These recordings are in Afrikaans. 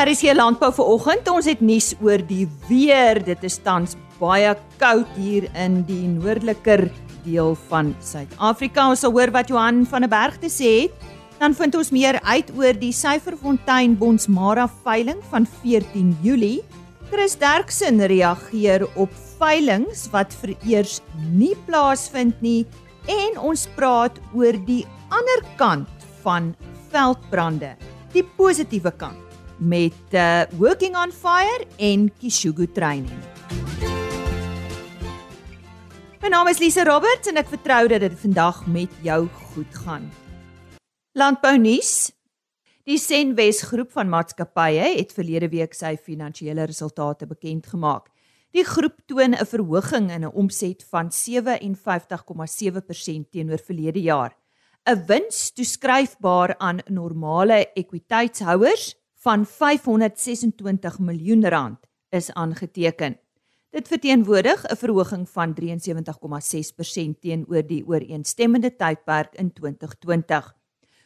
RC Landbou vir oggend. Ons het nuus oor die weer. Dit is tans baie koud hier in die noordeliker deel van Suid-Afrika. Ons sal hoor wat Johan van der Berg te sê het. Dan vind ons meer uit oor die Syferfontein Bonsmara veiling van 14 Julie. Chris Derksen reageer op veilings wat vereers nie plaasvind nie en ons praat oor die ander kant van veldbrande, die positiewe kant met uh, Working on Fire en Kishugu Training. My naam is Lise Roberts en ek vertrou dat dit vandag met jou goed gaan. Landbou nuus. Die Senwes groep van maatskappye het verlede week sy finansiële resultate bekend gemaak. Die groep toon 'n verhoging in 'n omset van 57,7% teenoor verlede jaar. 'n Wins toeskryfbaar aan normale ekwiteitshouers van 526 miljoen rand is aangeteken. Dit verteenwoordig 'n verhoging van 73,6% teenoor die ooreenstemmende tydperk in 2020.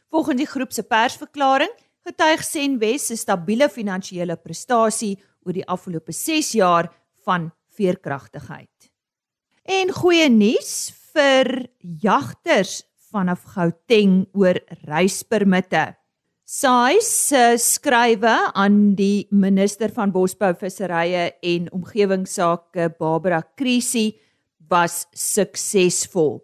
Volgens die groep se persverklaring getuig Senwes se stabiele finansiële prestasie oor die afgelope 6 jaar van veerkragtigheid. En goeie nuus vir jagters vanaf Gauteng oor reispermitte. SAIS se skrywe aan die minister van Bosbou, Visserye en Omgewingsake Barbara Krisi was suksesvol.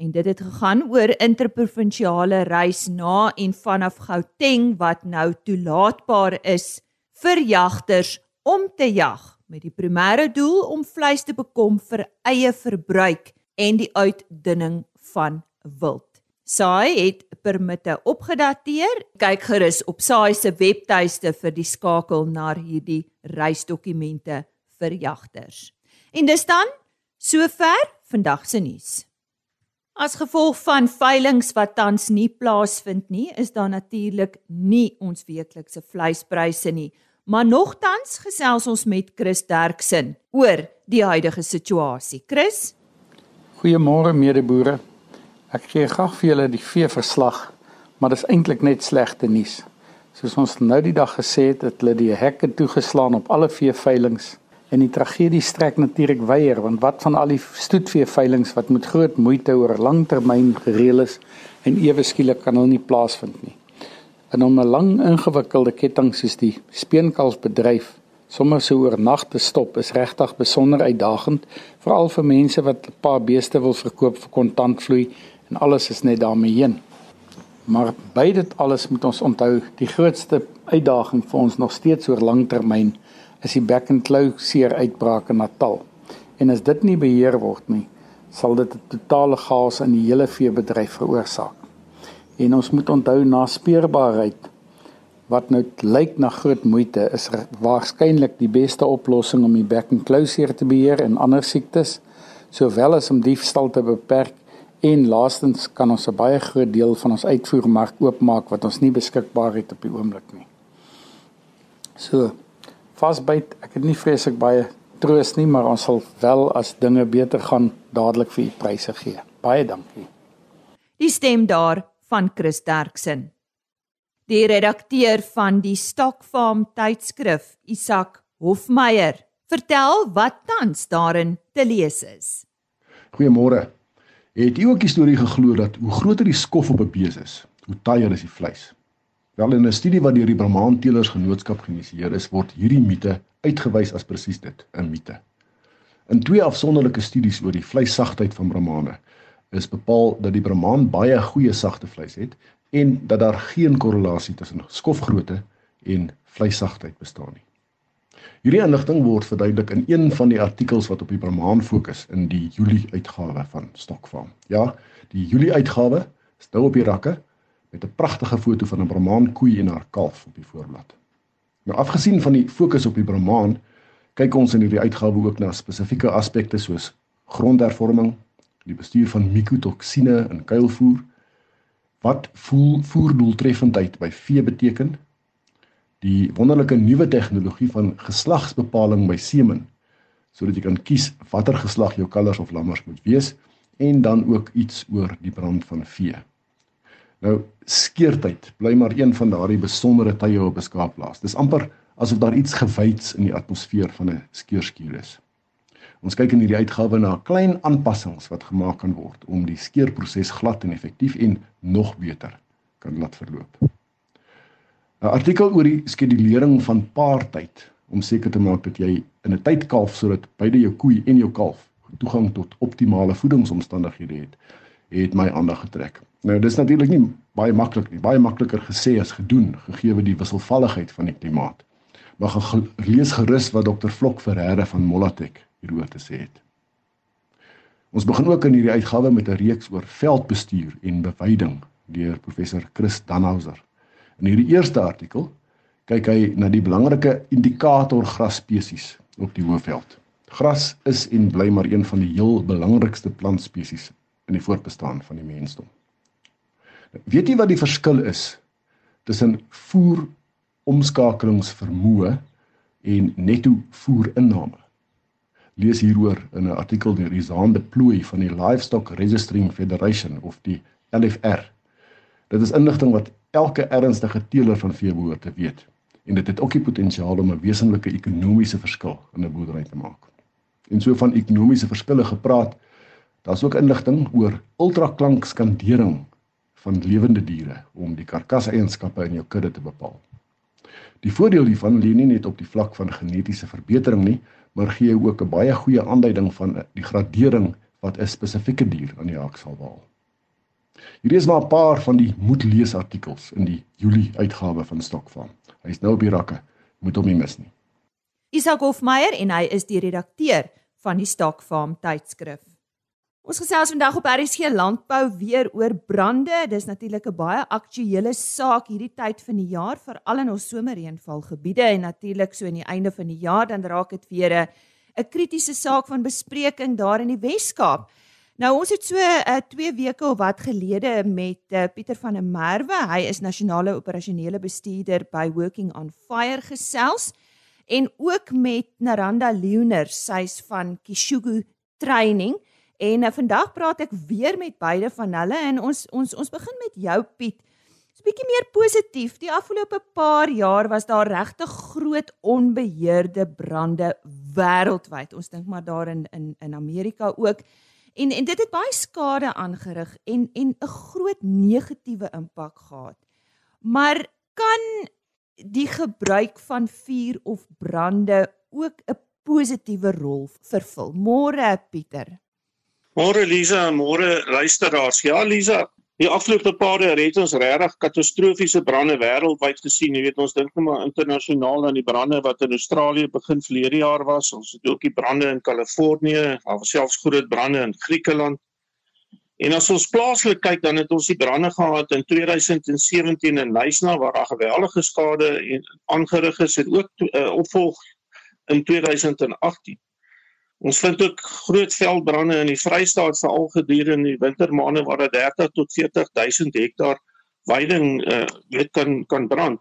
En dit het gegaan oor interprovinsiale reis na en vanaf Gauteng wat nou toelaatbaar is vir jagters om te jag met die primêre doel om vleis te bekom vir eie verbruik en die uitdunning van wild. SAI het permitte opgedateer. Kyk gerus op SAI se webtuiste vir die skakel na hierdie reisdokumente vir jagters. En dis dan sover vandag se nuus. As gevolg van veilinge wat tans nie plaasvind nie, is daar natuurlik nie ons weeklikse vleispryse nie, maar nogtans gesels ons met Chris Derksen oor die huidige situasie. Chris? Goeiemôre medeboere. Ek gee graag vir julle die vee verslag, maar dis eintlik net slegte nuus. Soos ons nou die dag gesê het, het hulle die hekke toegeslaan op alle vee veilinge en die tragedie strek natuurlik weier want wat van al die stoetvee veilinge wat met groot moeite oor lang termyn gereël is en ewe skielik kan hulle nie plaasvind nie. En om 'n lang ingewikkelde ketting soos die speenkalfbedryf sommer so oornag te stop is regtig besonder uitdagend veral vir mense wat 'n paar beeste wil verkoop vir kontantvloei en alles is net daarmee heen. Maar by dit alles moet ons onthou, die grootste uitdaging vir ons nog steeds oor langtermyn is die back and claw seer uitbraak in Natal. En as dit nie beheer word nie, sal dit 'n totale chaos in die hele veebedryf veroorsaak. En ons moet onthou na speurbaarheid wat nou lyk na groot moeite is waarskynlik die beste oplossing om die back and claw seer te beheer en ander siektes, sowel as om diefstal te beperk En laastens kan ons 'n baie groot deel van ons uitvoermark oopmaak wat ons nie beskikbaar het op die oomblik nie. So, vasbyt, ek het nie vreeslik baie troos nie, maar ons sal wel as dinge beter gaan dadelik vir u pryse gee. Baie dankie. Die stem daar van Chris Derksen. Die redakteur van die Stokfarm tydskrif, Isak Hofmeyer, vertel wat tans daarin te lees is. Goeiemôre. Het jy ook die storie geglo dat hoe groter die skof op 'n bees is, hoe taaier is die vleis? Wel in 'n studie wat deur die Brahman Teelers Genootskap geïnisieer is, word hierdie mite uitgewys as presies dit, 'n mite. In twee afsonderlike studies oor die vleissagtheid van Brahmane is bepaal dat die Brahman baie goeie sagte vleis het en dat daar geen korrelasie tussen skofgrootte en vleissagtheid bestaan nie. Hierdie inligting word verduidelik in een van die artikels wat op die Brahman fokus in die Julie uitgawe van Stokfarm. Ja, die Julie uitgawe is nou op die rakke met 'n pragtige foto van 'n Brahman koei en haar kalf op die voorblad. Nou afgesien van die fokus op die Brahman, kyk ons in hierdie uitgawe ook na spesifieke aspekte soos grondhervorming, die bestuur van mikotoksine in kuilvoer, wat voel voerdoeltreffendheid by vee beteken die wonderlike nuwe tegnologie van geslagsbepaling by semen sodat jy kan kies watter geslag jou kalvers of lammers moet wees en dan ook iets oor die brand van vee. Nou skeertyd bly maar een van daardie besondere tye op 'n skaapplaas. Dis amper asof daar iets gewyds in die atmosfeer van 'n skeurskuur is. Ons kyk in hierdie uitgawe na klein aanpassings wat gemaak kan word om die skeurproses glad en effektief en nog beter kan laat verloop. 'n Artikel oor die skedulering van paartyd om seker te maak dat jy in 'n tyd kalf sodat beide jou koei en jou kalf toegang tot optimale voedingsomstandighede het, het my aandag getrek. Nou dis natuurlik nie baie maklik nie, baie makliker gesê as gedoen gegee die wisselvalligheid van die klimaat. Maar lees gerus wat dokter Vlok Ferreira van Molatek hieroor te sê het. Ons begin ook in hierdie uitgawe met 'n reeks oor veldbestuur en beweiding deur professor Chris Danhauser. In hierdie eerste artikel kyk hy na die belangrike indikator grasspesies op die hoëveld. Gras is en bly maar een van die heel belangrikste plantspesies in die voortbestaan van die mensdom. Weet jy wat die verskil is tussen voer omskakelingsvermoë en netto voerinname? lees hieroor in 'n artikel deur Isaan de Plooi van die Livestock Registering Federation of die LFR. Dit is inligting wat elke ernstige teeler van vee behoort te weet en dit het ook die potensiaal om 'n wesenlike ekonomiese verskil in 'n boerdery te maak. En so van ekonomiese verskille gepraat, daar's ook inligting oor ultraklank skandering van lewende diere om die karkaseienskappe in jou kudde te bepaal. Die voordeel hiervan lê nie net op die vlak van genetiese verbetering nie, maar gee ook 'n baie goeie aanduiding van die gradering wat 'n spesifieke dier aan die hak sal behaal. Hierdie is maar 'n paar van die moedlees artikels in die Julie uitgawe van Stokfarm. Hy is nou op die rakke, moet hom nie mis nie. Isak Hofmeyer en hy is die redakteur van die Stokfarm tydskrif. Ons gesels vandag op RSG Landbou weer oor brande. Dis natuurlik 'n baie aktuële saak hierdie tyd van die jaar, veral in ons somerreënvalgebiede en natuurlik so aan die einde van die jaar dan raak dit weer 'n kritiese saak van bespreking daar in die Wes-Kaap. Nou ons het so 'n uh, 2 weke of wat gelede met uh, Pieter van der Merwe, hy is nasionale operasionele bestuurder by Working on Fire gesels en ook met Naranda Leoner, sy's van Kishugu Training. En uh, vandag praat ek weer met beide van hulle en ons ons ons begin met jou Piet. 'n Bietjie meer positief. Die afgelope paar jaar was daar regtig groot onbeheerde brande wêreldwyd. Ons dink maar daar in in in Amerika ook. En en dit het baie skade aangerig en en 'n groot negatiewe impak gehad. Maar kan die gebruik van vuur of brande ook 'n positiewe rol vervul? Môre Pieter. Môre Lisa môre luisteraars. Ja Lisa, die afgelope paar jaar het ons regtig katastrofiese brande wêreldwyd gesien. Jy weet ons dink net maar internasionaal aan die brande wat in Australië begin verlede jaar was. Ons het ook die brande in Kalifornië, alselfs groot brande in Griekeland. En as ons plaaslik kyk, dan het ons die brande gehad in 2017 in Nysna waar daar geweldige skade aangerig is en ook uh, opvolg in 2018. Ons vind ook groot veldbrande in die Vrystaat veral gedurende die wintermaande waar daar 30 tot 40000 hektaar weiding uh, weet kan kan brand.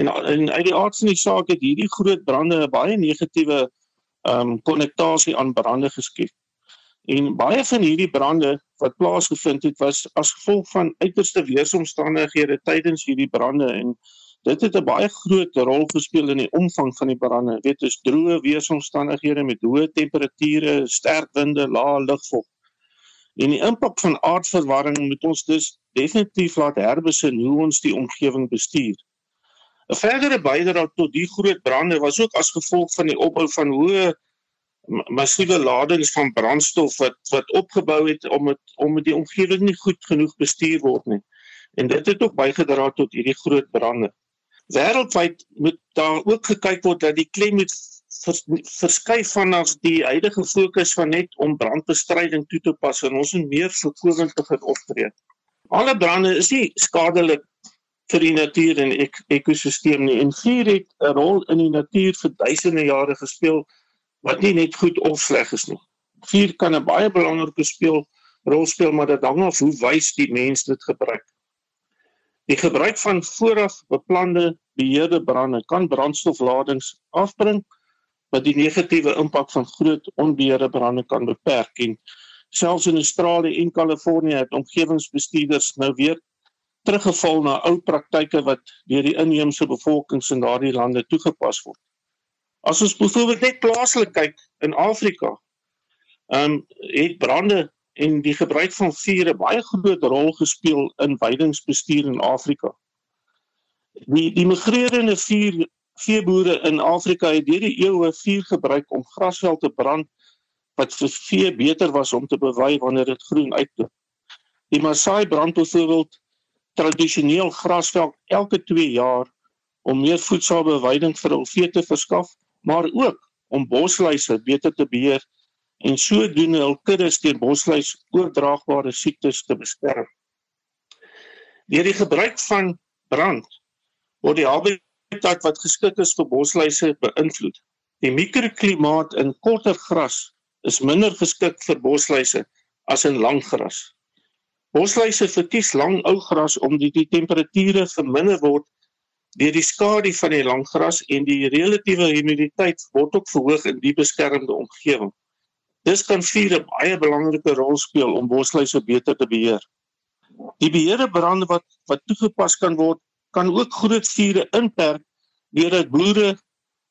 En, en uit die aard van die saak het hierdie groot brande 'n baie negatiewe ehm um, konnektasie aan brande geskep. En baie van hierdie brande wat plaasgevind het was as gevolg van uiterste weeromstandighede tydens hierdie brande en Dit het 'n baie groot rol gespeel in die omvang van die brande. Weet, dis droë weeromstandighede met hoë temperature, sterk winde, lae lugvog. En die impak van aardverwarming moet ons dus definitief laat herbesin hoe ons die omgewing bestuur. 'n Verdere bydrae tot die groot brande was ook as gevolg van die opbou van hoë massiewe ladings van brandstof wat wat opgebou het om het, om die omgewing nie goed genoeg bestuur word nie. En dit het ook bygedra tot hierdie groot brande wêreldwyd moet daar ook gekyk word dat die klem moet vers, verskuif vanaf die huidige fokus van net om brandbestryding toe te pas en ons moet meer voorkomend begin optree. Alle brande is nie skadelik vir die natuur en ek ekosisteem nie en vuur het 'n rol in die natuur vir duisende jare gespeel wat nie net goed of sleg is nie. Vuur kan 'n baie belangrike speel rol speel maar dit hang af hoe wys die mens dit gebruik. Die gebruik van vooraf beplande beheerde brande kan brandstofladings afbring wat die negatiewe impak van groot onbeheerde brande kan beperk en selfs in Australië en Kalifornië het omgewingsbestuurders nou weer teruggeval na ou praktyke wat deur die inheemse bevolkings in daardie lande toegepas word. As ons byvoorbeeld net plaaslik kyk in Afrika, ehm um, het brande en die gebruik van vuur 'n baie groot rol gespeel in weidingsbestuur in Afrika. Die die migrerende vuur veeboere in Afrika het deur die eeue vuur gebruik om grasveld te brand wat vir vee beter was om te bewy wanneer dit groen uitloop. Die Maasai brand byvoorbeeld tradisioneel grasveld elke 2 jaar om meer voedsame weiding vir hul vee te verskaf, maar ook om bosluise beter te beheer en sodoende hul kuddes teen bosluis oordraagbare siektes te beskerm. Deur die gebruik van brand word die habitat wat geskik is vir bosluise beïnvloed. Die mikroklimaat in korter gras is minder geskik vir bosluise as in lang gras. Bosluise verkies lang ou gras omdat die temperature verminder word deur die skadu van die lang gras en die relatiewe humiditeit word ook verhoog in die beskermde omgewing. Dis kan vuur 'n baie belangrike rol speel om bosluise beter te beheer. Die beheerde brande wat wat toegepas kan word, kan ook groot vure inperk deurdat boere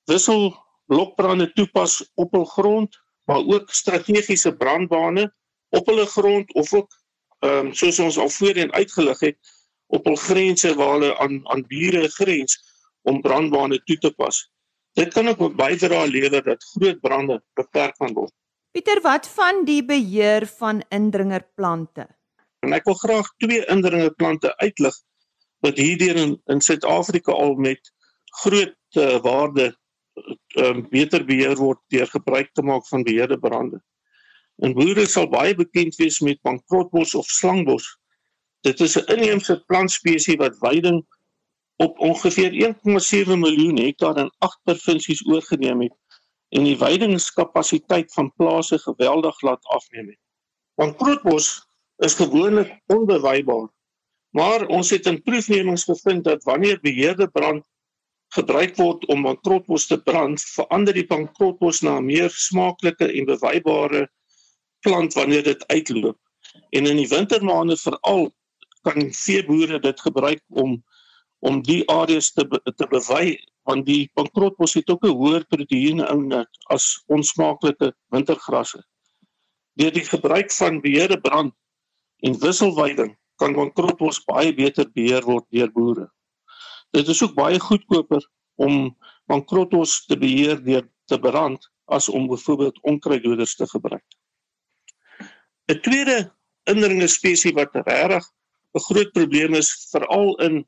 wissel blokbrande toepas op hul grond, maar ook strategiese brandbane op hulle grond of ook ehm um, soos ons al voorheen uitgelig het op hul grense waar hulle aan aan bure grens om brandbane toe te pas. Dit kan ook bydra lewer dat groot brande beperk kan word. Pieter, wat van die beheer van indringerplante? En ek wil graag twee indringerplante uitlig wat hierdeur in in Suid-Afrika al met groot uh, waarde um, beter beheer word deur gebruik te maak van beheerde brande. En boere sal baie bekend wees met bankrotbos of slangbos. Dit is 'n inheemse plantspesies wat weiding op ongeveer 1,7 miljoen hektaar in 8 provinsies oorgeneem het en die weidingskapasiteit van plase geweldig laat afneem het. Want krootbos is gewoonlik onbewybaar. Maar ons het in proefnemings gevind dat wanneer beheerde brand gebruik word om krootbos te brand, verander die krootbos na 'n meer smaaklike en bewybare plant wanneer dit uitloop. En in die wintermaande veral kan veeboere dit gebruik om om die areas te te bewy want die bankrotbos het ook 'n hoër proteïene inhoud as onsmaaklike wintergrasse. Deur die gebruik van beheerde brand en wisselweiding kan bankrotbos baie beter beheer word deur boere. Dit is ook baie goedkoper om bankrotbos te beheer deur te brand as om byvoorbeeld onkruiddoders te gebruik. 'n Tweede indringende spesies wat regtig 'n groot probleem is veral in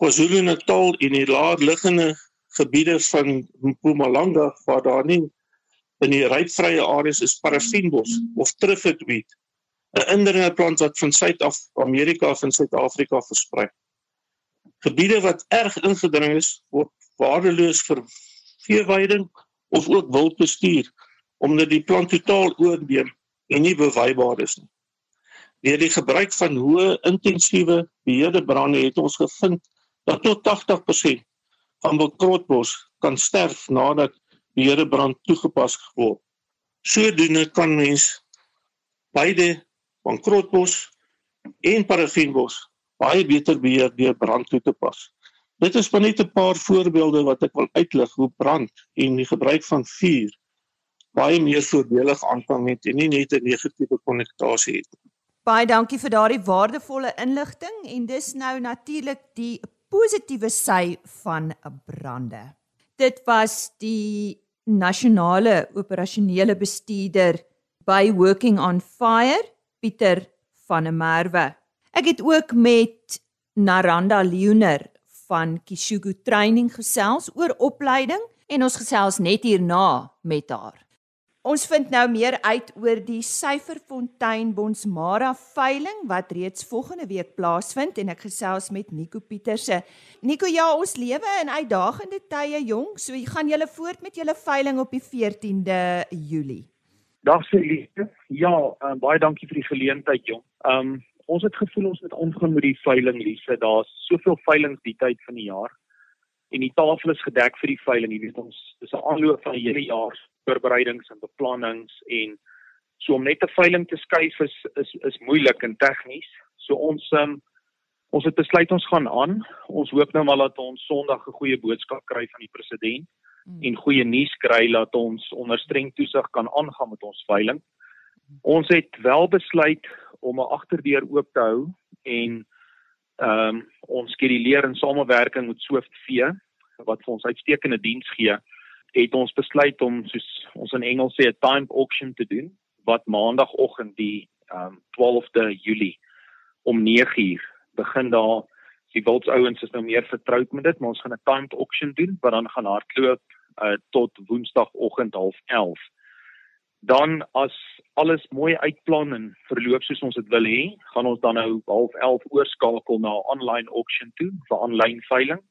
KwaZulu-Natal en die laer liggende gebiede van Mpumalanga waar daar nie in die rypvrye areas is parafienbos of triffidweed 'n indringende plant wat van Suid-Amerika af in Suid-Afrika versprei. Gebiede wat erg ingedring is word waardeloos vir veeweiding of ook wildbestuur omdat die plant totaal oorneem en nie bewybaar is nie. Deur die gebruik van hoë intensiewe beheerde brande het ons gevind dat tot 80% van bekrotbos kan sterf nadat die herebrand toegepas word. Sodoende kan mens beide bekrotbos en parafienbos baie beter beheer deur brand toe te pas. Dit is net 'n paar voorbeelde wat ek wil uitlig hoe brand en die gebruik van vuur baie meer voordelig aanvang het en nie net 'n negatiewe konnotasie het. Baie dankie vir daardie waardevolle inligting en dis nou natuurlik die positiewe sy van 'n brande. Dit was die nasionale operasionele bestuurder by Working on Fire, Pieter van der Merwe. Ek het ook met Naranda Leoner van Kishugu Training gesels oor opleiding en ons gesels net hierna met haar. Ons vind nou meer uit oor die Syferfontein Bonsmara veiling wat reeds volgende week plaasvind en ek gesels met Nico Pieterse. Nico, ja, ons lewe in uitdagende tye, jong, so jy gaan julle voort met julle veiling op die 14de Julie. Dag Celine. Ja, uh, baie dankie vir die geleentheid, jong. Um ons het gevoel ons moet omgaan met die veiling, Lise. Daar's soveel veilings die tyd van die jaar en die tafel is gedek vir die veiling. Jy weet ons dis 'n aanloop van die hele jaar voorbereidings en beplannings en so om net 'n veiling te skuif is is is moeilik en tegnies. So ons um, Ons het besluit ons gaan aan. Ons hoop nou maar dat ons Sondag 'n goeie boodskap kry van die president mm. en goeie nuus kry dat ons onder streng toesig kan aangaan met ons veiling. Ons het wel besluit om 'n agterdeur oop te hou en ehm um, ons skeduleer in samewerking met SwiftV wat vir ons uitstekende diens gee, het ons besluit om soos ons in Engels sê 'n timed auction te doen wat maandagooggend die ehm um, 12de Julie om 9uur begin daar die wildsouens is nou meer vertroud met dit, maar ons gaan 'n timed auction doen wat dan gaan hardloop uh, tot woensdagoggend 11:30. Dan as alles mooi uitplan en verloop soos ons dit wil hê, gaan ons dan nou 11:30 oorskakel na 'n online auction toe vir aanlyn veiling.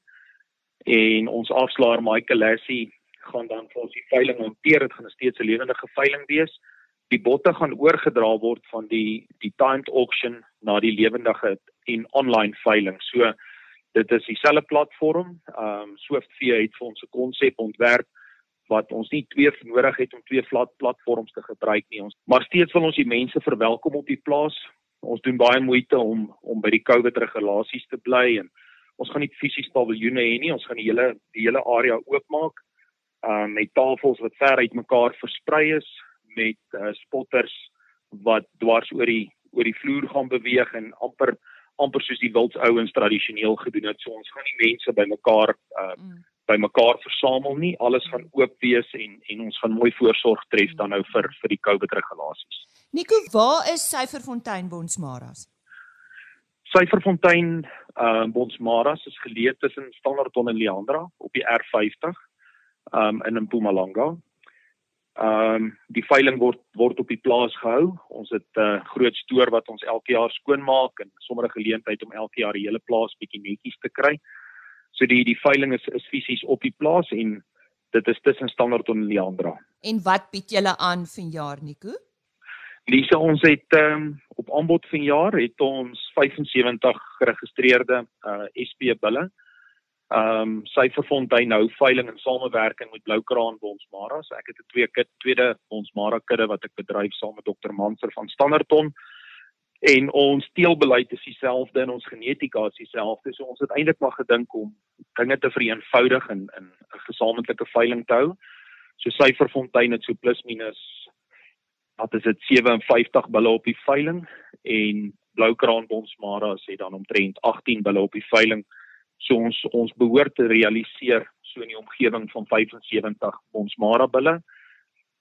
En ons afslaer Michael Lassie gaan dan vir ons die veiling hanteer. Dit gaan steeds 'n lewendige veiling wees die botte gaan oorgedra word van die die timed auction na die lewendige en online veiling. So dit is dieselfde platform. Ehm um, SwiftV het vir ons 'n konsep ontwerp wat ons nie twee nodig het om twee plat platforms te gebruik nie. Ons maar steeds wil ons die mense verwelkom op die plaas. Ons doen baie moeite om om by die COVID regulasies te bly en ons gaan nie fisies paviljoene hê nie. Ons gaan die hele die hele area oopmaak. Um, met tafels wat ver uit mekaar versprei is met uh, spotters wat dwars oor die oor die vloer gaan beweeg en amper amper soos die wildsouens tradisioneel gedoen het. So ons gaan nie mense bymekaar uh mm. bymekaar versamel nie. Alles gaan oop wees en en ons gaan mooi voorsorg tref dan nou vir vir die COVID regulasies. Nico, waar is Syferfontein Bonsmaras? Syferfontein uh Bonsmaras is geleë tussen Standerton en Leandra op die R50 um in Mpumalanga. Um, die veiling word word op die plaas gehou. Ons het 'n uh, groot stoor wat ons elke jaar skoonmaak en sommer 'n geleentheid om elke jaar die hele plaas bietjie netjies te kry. So die die veiling is is fisies op die plaas en dit is tussen Standard en Leandra. En wat bied julle aan vanjaar Nico? Lisa ons het um, op aanbod vanjaar het ons 75 geregistreerde uh SP bulle ehm um, Syferfontein nou veiling in samewerking met Bloukraan Bonsmara. So ek het 'n twee kit tweede Bonsmara kudde wat ek bedryf saam met Dr. Manser van Standerton. En ons teelbeleid is dieselfde en ons genetika is dieselfde. So ons het eintlik maar gedink om dinge te vereenvoudig en in 'n gesamentlike veiling te hou. So Syferfontein het so plus minus wat is dit 57 bulle op die veiling en Bloukraan Bonsmara sê dan omtrent 18 bulle op die veiling. So ons ons behoort te realiseer so in die omgewing van 75 ons marabille.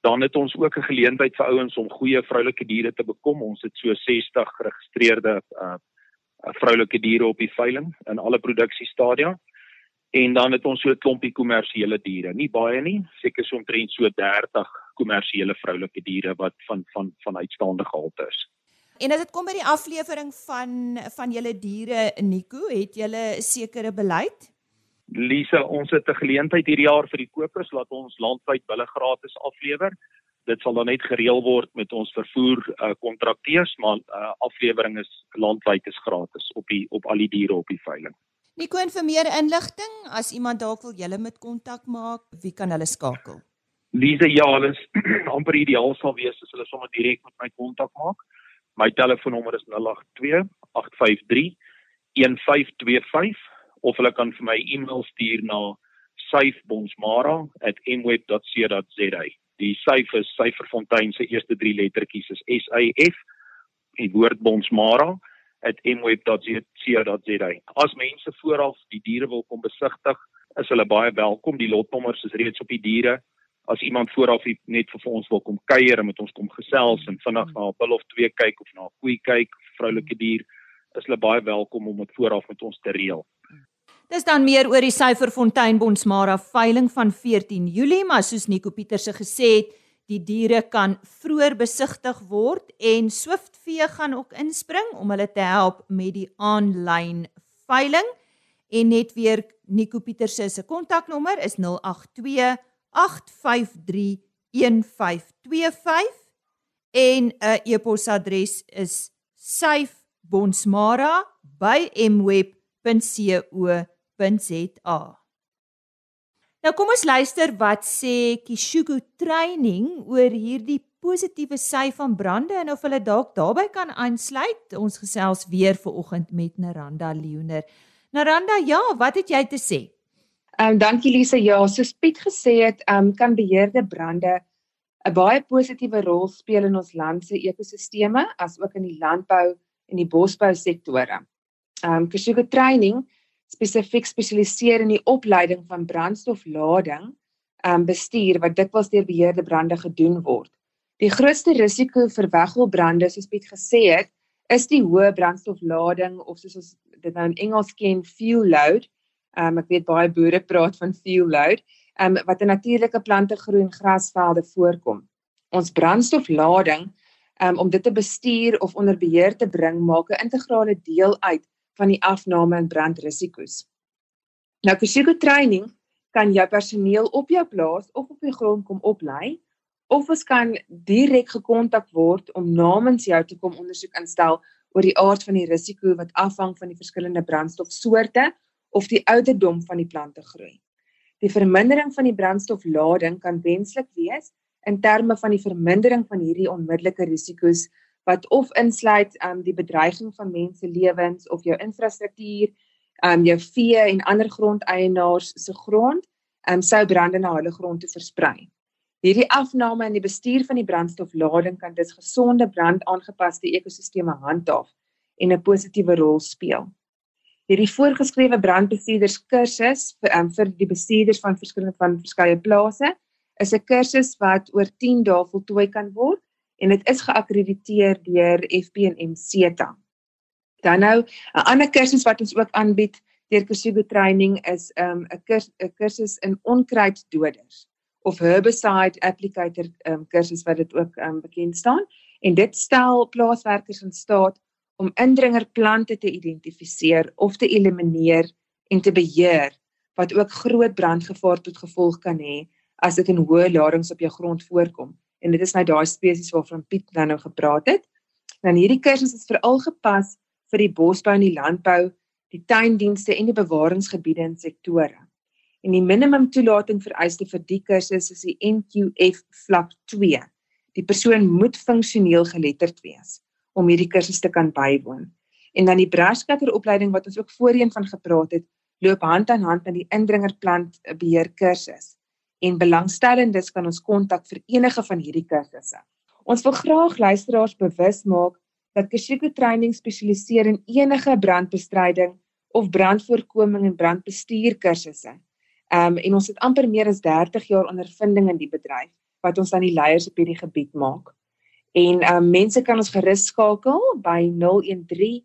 Dan het ons ook 'n geleentheid vir ouens om goeie vroulike diere te bekom. Ons het so 60 geregistreerde uh vroulike diere op die veiling in alle produksiestadia. En dan het ons so 'n klompie kommersiële diere. Nie baie nie, seker so omtrent so 30 kommersiële vroulike diere wat van van van uitstaande gehalte is. En as dit kom by die aflewering van van julle diere Nico, het julle sekere beleid? Lisa, ons het 'n geleentheid hierdie jaar vir die kopers laat ons landwyd bulle gratis aflewer. Dit sal dan net gereël word met ons vervoer uh, kontrakteurs, maar uh, aflewering is landwyd is gratis op die op al die diere op die veiling. Nico, en vir meer inligting, as iemand dalk wil julle met kontak maak, wie kan hulle skakel? Lisa, ja, hulle is amper ideaal sal wees as hulle sommer direk met my kontak maak. My telefoonnommer is 082 853 1525 of hulle kan vir my e-mail stuur na syfbonsmara@mweb.co.za. Die syf is Syferfontein se eerste 3 lettertjies is S Y F en woord bonsmara@mweb.co.za. As mense vooraf die diere wil kom besigtig, is hulle baie welkom. Die lotnommers is reeds op die diere as iemand vooraf net vir ons wil kom kuier en met ons kom gesels en vinnig na 'n bil of twee kyk of na 'n koei kyk, vroulike dier, is hulle baie welkom om dit vooraf met ons te reël. Dis dan meer oor die Syferfontein Bonsmara veiling van 14 Julie, maar soos Nico Pieterse gesê het, die diere kan vroeër besigtig word en SwiftV gaan ook inspring om hulle te help met die aanlyn veiling. En net weer Nico Pieterse se kontaknommer is 082 0891531525 en 'n uh, e-posadres is syfbonsmara@mweb.co.za. Nou kom ons luister wat sê Kishugu Training oor hierdie positiewe sy van brande en of hulle dalk daarbey kan aansluit. Ons gesels weer vanoggend met Naranda Leoner. Naranda, ja, wat het jy te sê? Ehm um, dankie Lise. Ja, soos Piet gesê het, ehm um, kan beheerde brande 'n baie positiewe rol speel in ons land se ekosisteme as ook in die landbou en die bosbou sektore. Ehm um, Kusuga Training spesifiek spesialiseer in die opleiding van brandstoflading ehm um, bestuur wat dikwels deur beheerde brande gedoen word. Die grootste risiko vir wegholbrande, soos Piet gesê het, is die hoë brandstoflading of soos ons dit nou in Engels ken, fuel load. Ehm um, ek weet baie boere praat van fuel load, ehm um, wat in natuurlike plante groei en grasvelde voorkom. Ons brandstoflading um, om dit te bestuur of onder beheer te bring maak 'n integrale deel uit van die afname en brandrisiko's. Nou kusiko training kan jou personeel op jou plaas of op die grond kom oplei of ons kan direk gekontak word om namens jou te kom ondersoek instel oor die aard van die risiko wat afhang van die verskillende brandstofsoorte of die ouderdom van die plante groei. Die vermindering van die brandstoflading kan wenslik wees in terme van die vermindering van hierdie onmiddellike risiko's wat of insluit um die bedreiging van mense lewens of jou infrastruktuur, um jou vee en ander grondeienaars se grond, um sou brande na hulle grond toe versprei. Hierdie afname in die bestuur van die brandstoflading kan dus gesonde brandaangepaste ekosisteme handhaaf en 'n positiewe rol speel. Hierdie voorgeskrewe brandbestuurderskursus vir um, vir die bestuurders van verskillende van verskeie plase is 'n kursus wat oor 10 dae voltooi kan word en dit is geakkrediteer deur FPNM CETA. Dan nou 'n ander kursus wat ons ook aanbied deur Kusugo Training is 'n um, 'n kurs kursus in onkruiddoders of herbicide applicator um, kursus wat dit ook um, bekend staan en dit stel plaaswerkers in staat om indringerplante te identifiseer of te elimineer en te beheer wat ook groot brandgevaar tot gevolg kan hê as dit in hoë ladings op jou grond voorkom. En dit is nou daai spesies waarvan Piet nou nou gepraat het. Dan hierdie kursus is veral gepas vir die bosbou en die landbou, die tuindienste en die bewaringsgebiede en sektore. En die minimum toelating vereiste vir die kursus is die NQF vlak 2. Die persoon moet funksioneel geletterd wees om hierdie kursus te kan bywoon. En dan die brascutter opleiding wat ons ook voorheen van gepraat het, loop hand aan hand met die indringerplant beheer kursus en belangstellendes kan ons kontak vir enige van hierdie kursusse. Ons wil graag luisteraars bewus maak dat Kashiko Training spesialiseer in enige brandbestryding of brandvoorkoming en brandbestuur kursusse. Um en ons het amper meer as 30 jaar ondervinding in die bedryf wat ons aan die leiers op hierdie gebied maak. En um mense kan ons gerus skakel by 013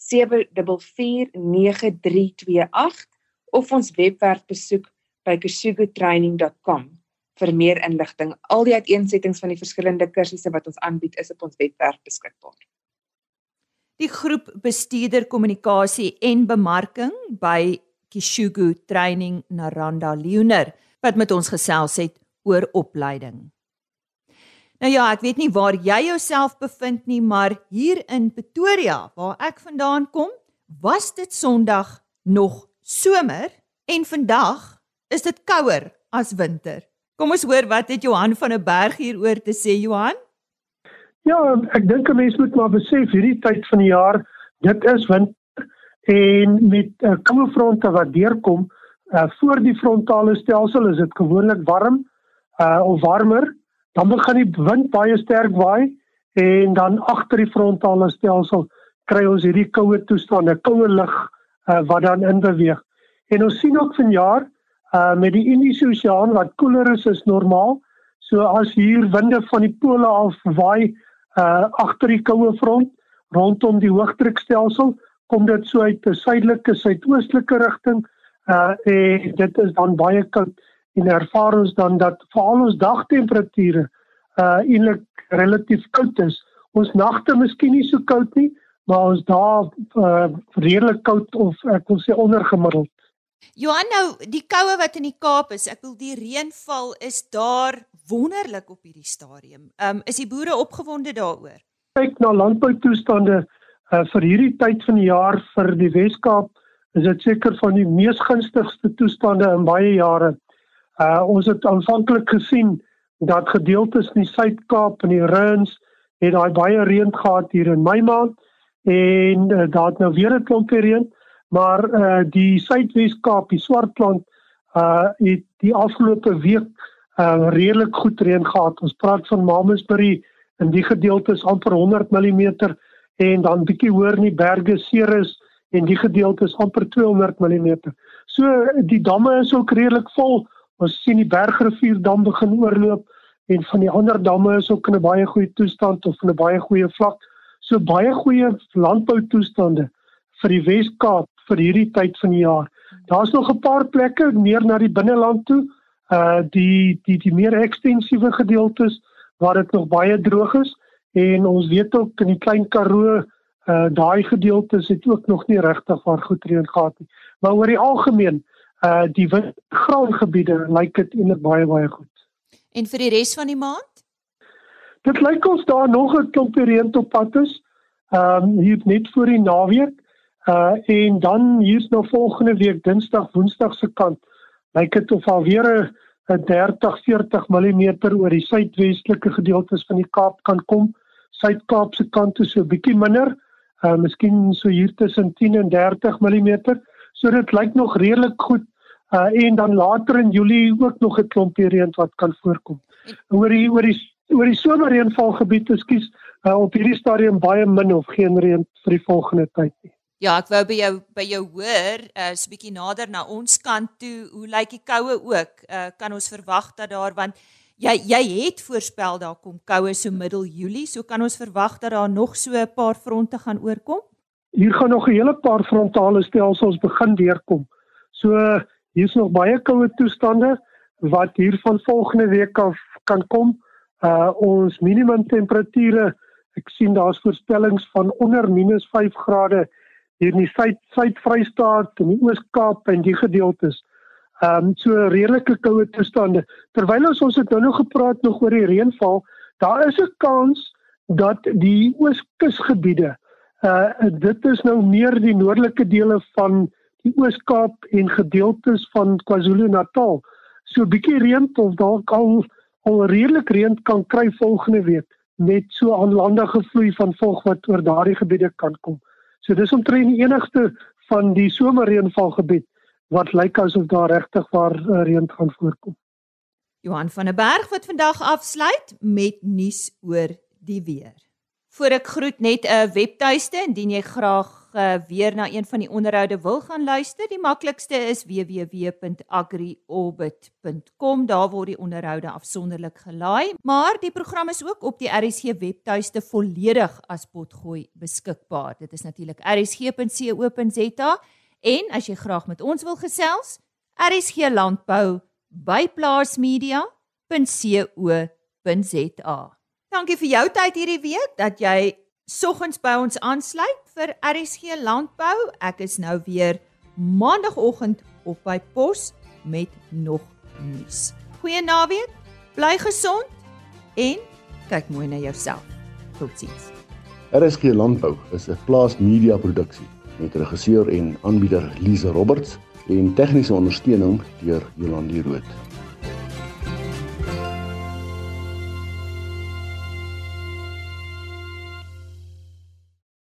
744 9328 of ons webwerf besoek by kusugotraining.com vir meer inligting. Al die uiteensettings van die verskillende kursusse wat ons aanbied is op ons webwerf beskikbaar. Die groep bestuurder kommunikasie en bemarking by Kishugu Training Naranda Leoner wat met ons gesels het oor opleiding. Nou ja, ek weet nie waar jy jouself bevind nie, maar hier in Pretoria waar ek vandaan kom, was dit Sondag nog somer en vandag is dit kouer as winter. Kom ons hoor wat het Johan van der Berg hieroor te sê Johan? Ja, ek dink 'n mens moet maar besef hierdie tyd van die jaar, dit is winter en met uh, koue fronte wat deurkom, uh, voor die frontale stelsel is dit gewoonlik warm uh, of warmer, dan begin die wind baie sterk waai en dan agter die frontale stelsel kry ons hierdie koue toestande, koue lug uh, wat dan in beweeg. En ons sien ook vanjaar uh met die Indiese Oseaan wat koeler is as normaal. So as hier winde van die pole af waai uh agter die koue front rondom die hoëdrukstelsel, kom dit so uit 'n suidelike suidoostelike rigting. Uh en dit is dan baie koud en ervaar ons dan dat veral ons dagtemperature uh eintlik relatief koud is. Ons nagte miskien nie so koud nie, maar ons dae uh redelik koud of ek wil sê ondergemiddeld. Johan nou, die koue wat in die Kaap is, ek wil die reënval is daar wonderlik op hierdie stadium. Ehm um, is die boere opgewonde daaroor? Kyk na landboutoestande uh, vir hierdie tyd van die jaar vir die Wes-Kaap is dit seker van die mees gunstigste toestande in baie jare. Uh ons het aanvanklik gesien dat gedeeltes in die Suid-Kaap en die Runs het daai baie reën gehad hier in Mei maand en uh, daar het nou weer 'n klompie reën, maar uh die Suidwes-Kaap, die Swartland uh het die afgelope week uh redelik goed reën gehad. Ons praat van Mamasbury in die gedeeltes amper 100 mm en dan bietjie hoër in die berge Ceres en die gedeeltes amper 200 mm. So die damme is ook redelik vol. Ons sien die Bergrivier dam begin oorloop en van die ander damme is ook in 'n baie goeie toestand of in 'n baie goeie vlak. So baie goeie landboutoestande vir die Wes-Kaap vir hierdie tyd van die jaar. Daar's nog 'n paar plekke meer na die binneland toe, uh die die die meer ekstensiewe gedeeltes waar dit nog baie droog is en ons weet ook in die Klein Karoo uh daai gedeeltes het ook nog nie regtig waar goed reën gehad nie. Maar oor die algemeen uh die grondgebiede lyk dit eintlik baie baie goed. En vir die res van die maand? Dit lyk ons daar nog 'n klompie reën op pad is. Ehm um, hier net voor die naweek. Uh en dan hier's nou volgende week Dinsdag, Woensdag se kant. Lyk dit of alweer 'n 30, 40 mm oor die suidwestelike gedeeltes van die Kaap kan kom. Suid-Kaap se kant is so 'n bietjie minder. Uh miskien so hier tussen 10 en 30 mm. So dit lyk nog redelik goed. Uh en dan later in Julie ook nog 'n klompie reën wat kan voorkom. Oor die oor die oor die somerreënvalgebied, ekskuus, uh, op hierdie stadium baie min of geen reën vir die volgende tyd nie. Ja, ek wou by jou by jou hoor, uh, so 'n bietjie nader na ons kant toe. Hoe lyk die koue ook? Uh, kan ons verwag dat daar want jy jy het voorspel daar kom koue so middel Julie, so kan ons verwag dat daar nog so 'n paar fronte gaan oorkom? Hier gaan nog 'n hele paar frontale stelsels begin deurkom. So hier's nog baie koue toestande wat hier van volgende week af kan kom. Uh ons minimum temperature, ek sien daar's voorspellings van onder -5 grade hier in die suid suid-Vrystaat en die Oos-Kaap en die gedeeltes. Ehm um, so redelike koue toestande. Terwyl ons ons het nou nog gepraat nog oor die reënval, daar is 'n kans dat die Ooskusgebiede uh dit is nou meer die noordelike dele van die Oos-Kaap en gedeeltes van KwaZulu-Natal. So 'n bietjie reën of dalk al al redelik reën kan kry volgende week met so aanlandige vloei van vog wat oor daardie gebiede kan kom. So dis omtrent die enigste van die somerreënvalgebied wat lyk asof daar regtig waar uh, reën gaan voorkom. Johan van der Berg wat vandag afsluit met nuus oor die weer. Voor ek groet net 'n webtuiste indien jy graag uh, weer na een van die onderhoude wil gaan luister. Die maklikste is www.agriorbit.com. Daar word die onderhoude afsonderlik gelaai, maar die program is ook op die RSG webtuiste volledig as potgooi beskikbaar. Dit is natuurlik rsg.co.za en as jy graag met ons wil gesels, RSG landbou by plaasmedia.co.za. Dankie vir jou tyd hierdie week dat jy soggens by ons aansluit vir RSG Landbou. Ek is nou weer maandagooggend op by pos met nog nuus. Goeie naweek. Bly gesond en kyk mooi na jouself. Totsiens. RSG Landbou is 'n plaas media produksie met regisseur en aanbieder Lize Roberts en tegniese ondersteuning deur Jolande Rooi.